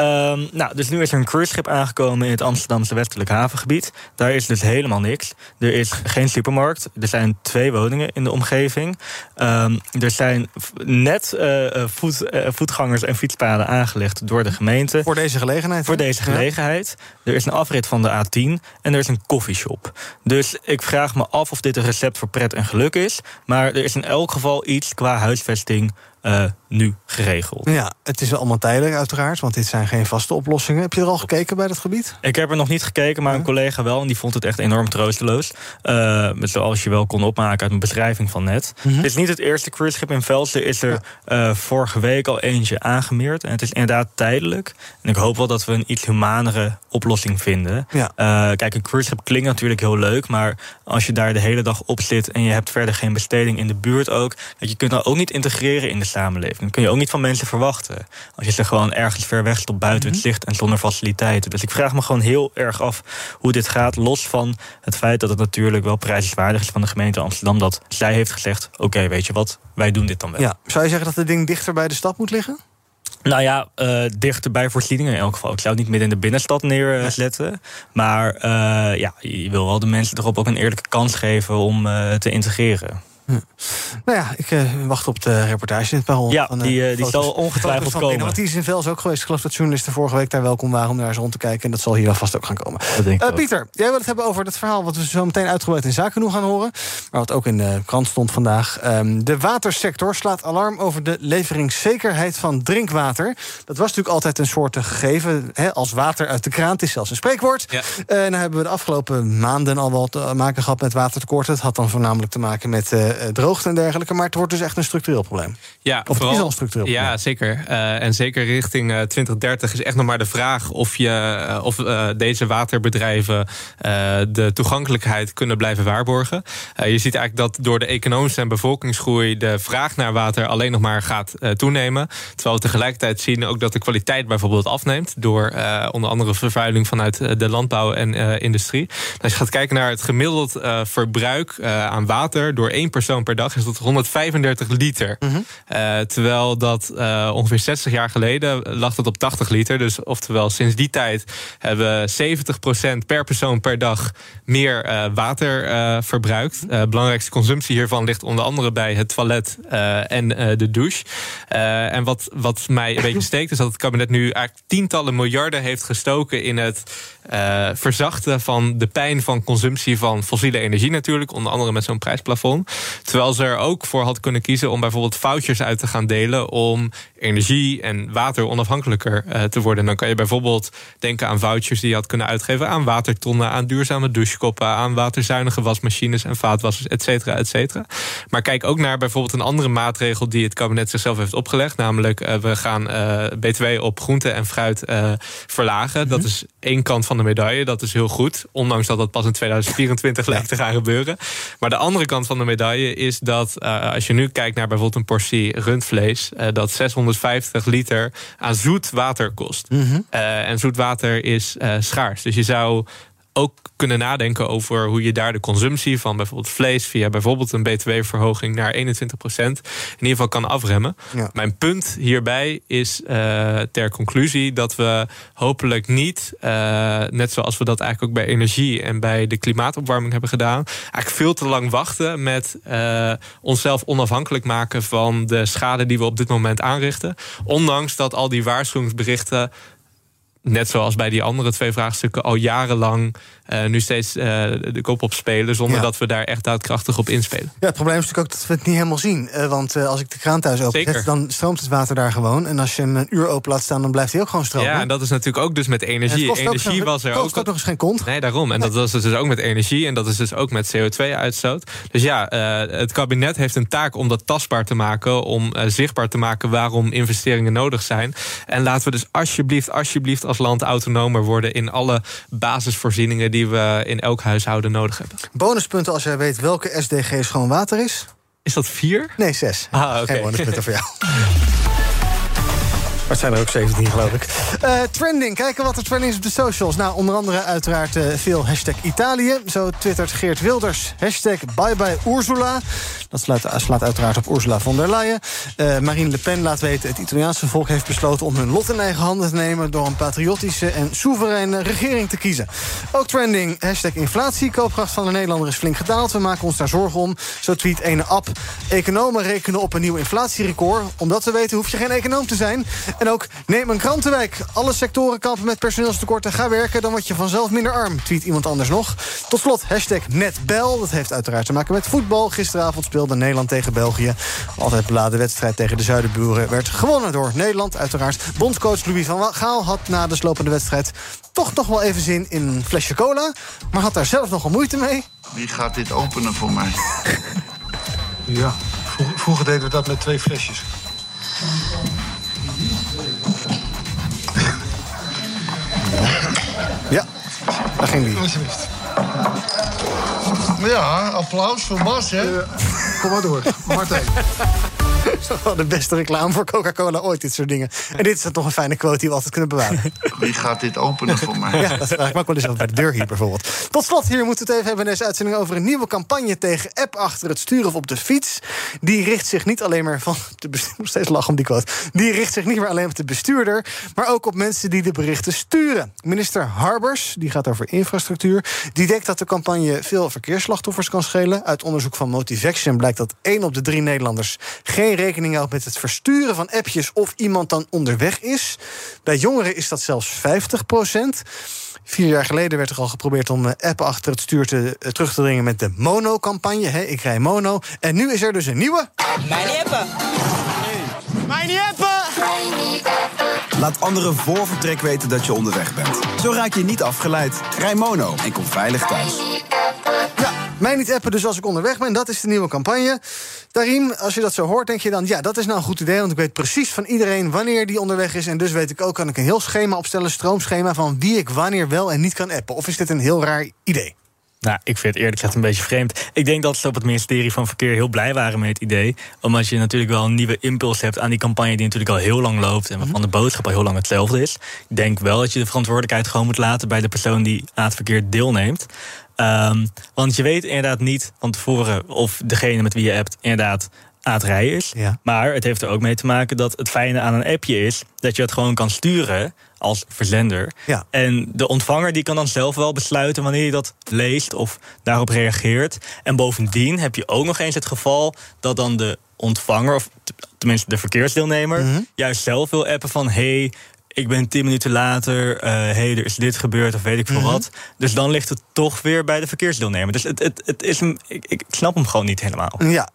Um, nou, dus nu is er een cruiseschip aangekomen in het Amsterdamse westelijk havengebied. Daar is dus helemaal niks. Er is geen supermarkt. Er zijn twee woningen in de omgeving. Um, er zijn net uh, voet, uh, voetgangers en fietspaden aangelegd door de gemeente. Voor deze gelegenheid? Voor deze gelegenheid. Ja. Er is een afrit van de A10 en er is een koffieshop. Dus ik vraag me af of dit een recept voor pret en geluk is. Maar er is in elk geval iets qua huisvesting uh, nu geregeld. Ja, het is allemaal tijdelijk uiteraard, want dit zijn geen vaste oplossingen. Heb je er al gekeken bij dat gebied? Ik heb er nog niet gekeken, maar een collega wel. En die vond het echt enorm troosteloos. Uh, zoals je wel kon opmaken uit een beschrijving van net. Mm -hmm. Het is niet het eerste cruiseschip in Velsen. Er is er ja. uh, vorige week al eentje aangemeerd. En het is inderdaad tijdelijk. En ik hoop wel dat we een iets humanere oplossing vinden. Ja. kijk, een cruiseschip klinkt natuurlijk heel leuk. Maar als je daar de hele dag op zit en je hebt verder geen besteding in de buurt ook. Je kunt dat ook niet integreren in de samenleving. Dat kun je ook niet van mensen verwachten. Als je ze gewoon ergens ver weg stopt buiten het zicht en zonder faciliteiten. Dus ik vraag me gewoon heel erg af hoe dit gaat. Los van het feit dat het natuurlijk wel prijzenswaardig is van de gemeente Amsterdam. Dat zij heeft gezegd: oké, okay, weet je wat, wij doen dit dan wel. Ja. Zou je zeggen dat het ding dichter bij de stad moet liggen? Nou ja, uh, dichter bij voorzieningen in elk geval. Ik zou het niet midden in de binnenstad neerzetten. Maar uh, ja, je wil wel de mensen erop ook een eerlijke kans geven om uh, te integreren. Hm. Nou ja, ik uh, wacht op de reportage in het Parool. Ja, van, uh, die, uh, die zal ongetwijfeld komen. Binnen, want die is in Vels ook geweest. Ik geloof dat journalisten vorige week daar welkom waren om daar eens rond te kijken. En dat zal hier alvast ook gaan komen. Pieter, jij wil het hebben over het verhaal wat we zo meteen uitgebreid in zaken gaan horen. Maar wat ook in de krant stond vandaag. Um, de watersector slaat alarm over de leveringszekerheid van drinkwater. Dat was natuurlijk altijd een soort gegeven. Hè, als water uit de kraan. Het is zelfs een spreekwoord. Ja. En dan hebben we de afgelopen maanden al wel te maken gehad met watertekort. Het had dan voornamelijk te maken met uh, droogte en dergelijke. Maar het wordt dus echt een structureel probleem. Ja, of vooral, het is al een structureel ja, probleem. zeker. Uh, en zeker richting uh, 2030 is echt nog maar de vraag of, je, of deze waterbedrijven de toegankelijkheid kunnen blijven waarborgen. je ziet eigenlijk dat door de economische en bevolkingsgroei de vraag naar water alleen nog maar gaat toenemen. Terwijl we tegelijkertijd zien ook dat de kwaliteit bijvoorbeeld afneemt door onder andere vervuiling vanuit de landbouw en industrie. Als je gaat kijken naar het gemiddeld verbruik aan water door één persoon per dag is dat 135 liter. Mm -hmm. uh, terwijl dat uh, ongeveer 60 jaar geleden lag dat op 80 liter. Dus oftewel sinds die tijd hebben we 70% per persoon per dag meer uh, water verbruikt. belangrijkste consumptie hiervan ligt onder andere bij het toilet en de douche. en wat, wat mij een beetje steekt is dat het kabinet nu eigenlijk tientallen miljarden heeft gestoken in het uh, verzachten van de pijn van consumptie van fossiele energie natuurlijk. Onder andere met zo'n prijsplafond. Terwijl ze er ook voor had kunnen kiezen om bijvoorbeeld vouchers uit te gaan delen om energie en water onafhankelijker uh, te worden. En dan kan je bijvoorbeeld denken aan vouchers die je had kunnen uitgeven aan watertonnen, aan duurzame douchekoppen, aan waterzuinige wasmachines en vaatwassers, et cetera, et cetera. Maar kijk ook naar bijvoorbeeld een andere maatregel die het kabinet zichzelf heeft opgelegd. Namelijk, uh, we gaan BTW op groente en fruit verlagen. Mm -hmm. Dat is één kant van de medaille. Dat is heel goed. Ondanks dat dat pas in 2024 lijkt te gaan gebeuren. Maar de andere kant van de medaille is dat uh, als je nu kijkt naar bijvoorbeeld een portie rundvlees, uh, dat 650 liter aan zoet water kost. Mm -hmm. uh, en zoet water is schaars. Dus je zou ook kunnen nadenken over hoe je daar de consumptie van bijvoorbeeld vlees via bijvoorbeeld een btw-verhoging naar 21 procent in ieder geval kan afremmen. Ja. Mijn punt hierbij is uh, ter conclusie dat we hopelijk niet, uh, net zoals we dat eigenlijk ook bij energie en bij de klimaatopwarming hebben gedaan, eigenlijk veel te lang wachten met uh, onszelf onafhankelijk maken van de schade die we op dit moment aanrichten. Ondanks dat al die waarschuwingsberichten net zoals bij die andere twee vraagstukken, al jarenlang uh, nu steeds uh, de kop op spelen. zonder ja. dat we daar echt daadkrachtig op inspelen. Ja, het probleem is natuurlijk ook dat we het niet helemaal zien. Uh, want als ik de kraan thuis openzet, dan stroomt het water daar gewoon. En als je hem een uur open laat staan, dan blijft hij ook gewoon stromen. Ja, en dat is natuurlijk ook dus met energie. Energie was er ook. ook nog eens geen kont. Nee, daarom. En nee. dat was dus ook met energie. En dat is dus ook met CO2-uitstoot. Dus ja, het kabinet heeft een taak om dat tastbaar te maken. Om zichtbaar te maken waarom investeringen nodig zijn. En laten we dus alsjeblieft, alsjeblieft als land autonomer worden in alle basisvoorzieningen die we in elk huishouden nodig hebben. Bonuspunten als jij weet welke SDG schoon water is? Is dat vier? Nee, zes. Ah, oké. Okay. Geen bonuspunten voor jou. het zijn er ook 17, geloof ik. Uh, trending, kijken wat er trending is op de socials. Nou, onder andere uiteraard uh, veel hashtag Italië. Zo twittert Geert Wilders. Hashtag bye bye Ursula. Dat slaat, slaat uiteraard op Ursula von der Leyen. Marine Le Pen laat weten... het Italiaanse volk heeft besloten om hun lot in eigen handen te nemen... door een patriotische en soevereine regering te kiezen. Ook trending, hashtag inflatie. Koopkracht van de Nederlander is flink gedaald. We maken ons daar zorgen om. Zo tweet ene app. Economen rekenen op een nieuw inflatierecord. Om dat te weten hoef je geen econoom te zijn. En ook neem een krantenwijk. Alle sectoren kampen met personeelstekorten. Ga werken, dan word je vanzelf minder arm. Tweet iemand anders nog. Tot slot, hashtag netbel. Dat heeft uiteraard te maken met voetbal. Gisteravond speelde Nederland tegen België. Altijd beladen wedstrijd tegen de Zuidenburen werd gewonnen door Nederland. Uiteraard bondscoach Louis van Gaal had na de slopende wedstrijd... toch nog wel even zin in een flesje cola. Maar had daar zelf nogal moeite mee. Wie gaat dit openen voor mij? ja, vroeger deden we dat met twee flesjes. Ja, daar ging die. Ja, applaus voor Bas, hè? kom maar door, Martijn. Dat is toch wel de beste reclame voor Coca-Cola ooit, dit soort dingen. En dit is dan toch een fijne quote die we altijd kunnen bewaren. Wie gaat dit openen voor mij? Ja, dat vraag ik me ook wel eens af bij de deur hier bijvoorbeeld. Tot slot, hier moeten we het even hebben in deze uitzending... over een nieuwe campagne tegen app achter het sturen of op de fiets. Die richt zich niet alleen maar van... De nog steeds lachen om die quote. Die richt zich niet meer alleen op de bestuurder... maar ook op mensen die de berichten sturen. Minister Harbers, die gaat over infrastructuur... die denkt dat de campagne veel verkeersslachtoffers kan schelen. Uit onderzoek van Motivation blijkt dat 1 op de 3 Nederlanders... geen rekening houdt met het versturen van appjes of iemand dan onderweg is. Bij jongeren is dat zelfs 50 procent. Vier jaar geleden werd er al geprobeerd om appen achter het stuur te, uh, terug te dringen met de Mono-campagne. Ik rij Mono. En nu is er dus een nieuwe. Mijn appen. Mijn appen. Laat anderen voor vertrek weten dat je onderweg bent. Zo raak je niet afgeleid. Rij Mono en kom veilig thuis. Ja, mij niet appen dus als ik onderweg ben. Dat is de nieuwe campagne. Daarin, als je dat zo hoort, denk je dan... ja, dat is nou een goed idee, want ik weet precies van iedereen... wanneer die onderweg is. En dus weet ik ook, kan ik een heel schema opstellen... stroomschema van wie ik wanneer wel en niet kan appen. Of is dit een heel raar idee? Nou, ik vind het eerlijk gezegd een beetje vreemd. Ik denk dat ze op het ministerie van Verkeer heel blij waren met het idee. Omdat je natuurlijk wel een nieuwe impuls hebt aan die campagne... die natuurlijk al heel lang loopt en waarvan de boodschap al heel lang hetzelfde is. Ik denk wel dat je de verantwoordelijkheid gewoon moet laten... bij de persoon die aan het verkeer deelneemt. Um, want je weet inderdaad niet van tevoren of degene met wie je appt inderdaad aan het rijden is. Ja. Maar het heeft er ook mee te maken dat het fijne aan een appje is dat je het gewoon kan sturen als verzender. Ja. En de ontvanger die kan dan zelf wel besluiten wanneer je dat leest of daarop reageert. En bovendien heb je ook nog eens het geval dat dan de ontvanger, of tenminste de verkeersdeelnemer, Mhm. juist zelf wil appen van hey, ik ben tien minuten later, eh hey, er is dit gebeurd of weet ik veel Mhm. wat. Dus dan ligt het toch weer bij de verkeersdeelnemer. Dus het, het, het is hem, ik, ik snap hem gewoon niet helemaal. Ja,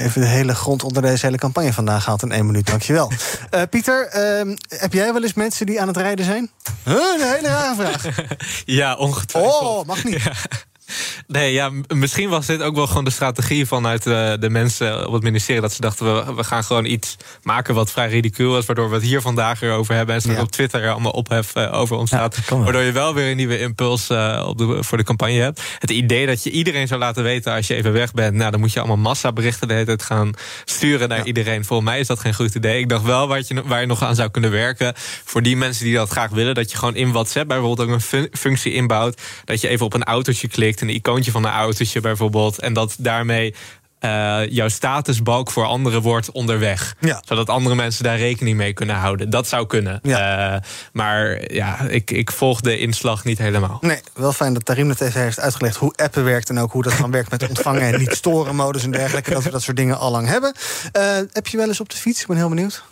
even de hele grond onder deze hele campagne vandaag gehaald in één minuut. Dankjewel. Eh Pieter, ehm, heb jij wel eens mensen die aan het rijden zijn? Huh, een hele rare vraag. Ja, ongetwijfeld. Oh, mag niet. Nee, ja, misschien was dit ook wel gewoon de strategie vanuit eh, de mensen op het ministerie. Dat ze dachten, we, we gaan gewoon iets maken wat vrij ridicuul is. Waardoor we het hier vandaag erover hebben. En straks Ja. op Twitter er allemaal ophef eh, over ontstaat. waardoor je wel weer een nieuwe impuls eh, op de, voor de campagne hebt. Het idee dat je iedereen zou laten weten als je even weg bent. Nou, dan moet je allemaal massaberichten de hele tijd gaan sturen naar iedereen. Volgens mij is dat geen goed idee. Ik dacht wel waar je, waar je nog aan zou kunnen werken. Voor die mensen die dat graag willen. Dat je gewoon in WhatsApp bijvoorbeeld ook een fun- functie inbouwt. Dat je even op een autootje klikt. Een icoontje van een autootje bijvoorbeeld. En dat daarmee eh, jouw statusbalk voor anderen wordt onderweg. Ja. Zodat andere mensen daar rekening mee kunnen houden. Dat zou kunnen. Eh, maar ja, ik, ik volg de inslag niet helemaal. Nee, wel fijn dat Tarim het even heeft uitgelegd hoe appen werkt... en ook hoe dat dan werkt met ontvangen en niet storen modus en dergelijke. Dat we dat soort dingen al lang hebben. Eh, heb je wel eens op de fiets? Ik ben heel benieuwd.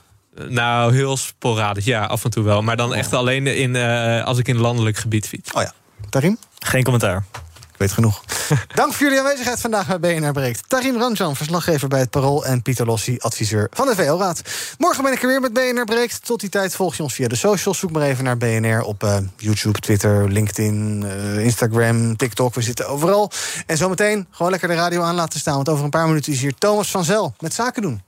Nou, heel sporadisch. Ja, af en toe wel. Maar dan echt alleen in, eh, als ik in landelijk gebied fiets. Oh ja. Tarim? Geen commentaar. Weet genoeg. Dank voor jullie aanwezigheid vandaag bij BNR Breekt. Tarim Ranjan, verslaggever bij het Parool... en Pieter Lossi, adviseur van de VO-raad. Morgen ben ik er weer met BNR Breekt. Tot die tijd volg je ons via de socials. Zoek maar even naar BNR op eh, YouTube, Twitter, LinkedIn, eh, Instagram, TikTok. We zitten overal. En zometeen gewoon lekker de radio aan laten staan... want over een paar minuten is hier Thomas van Zel met Zaken doen.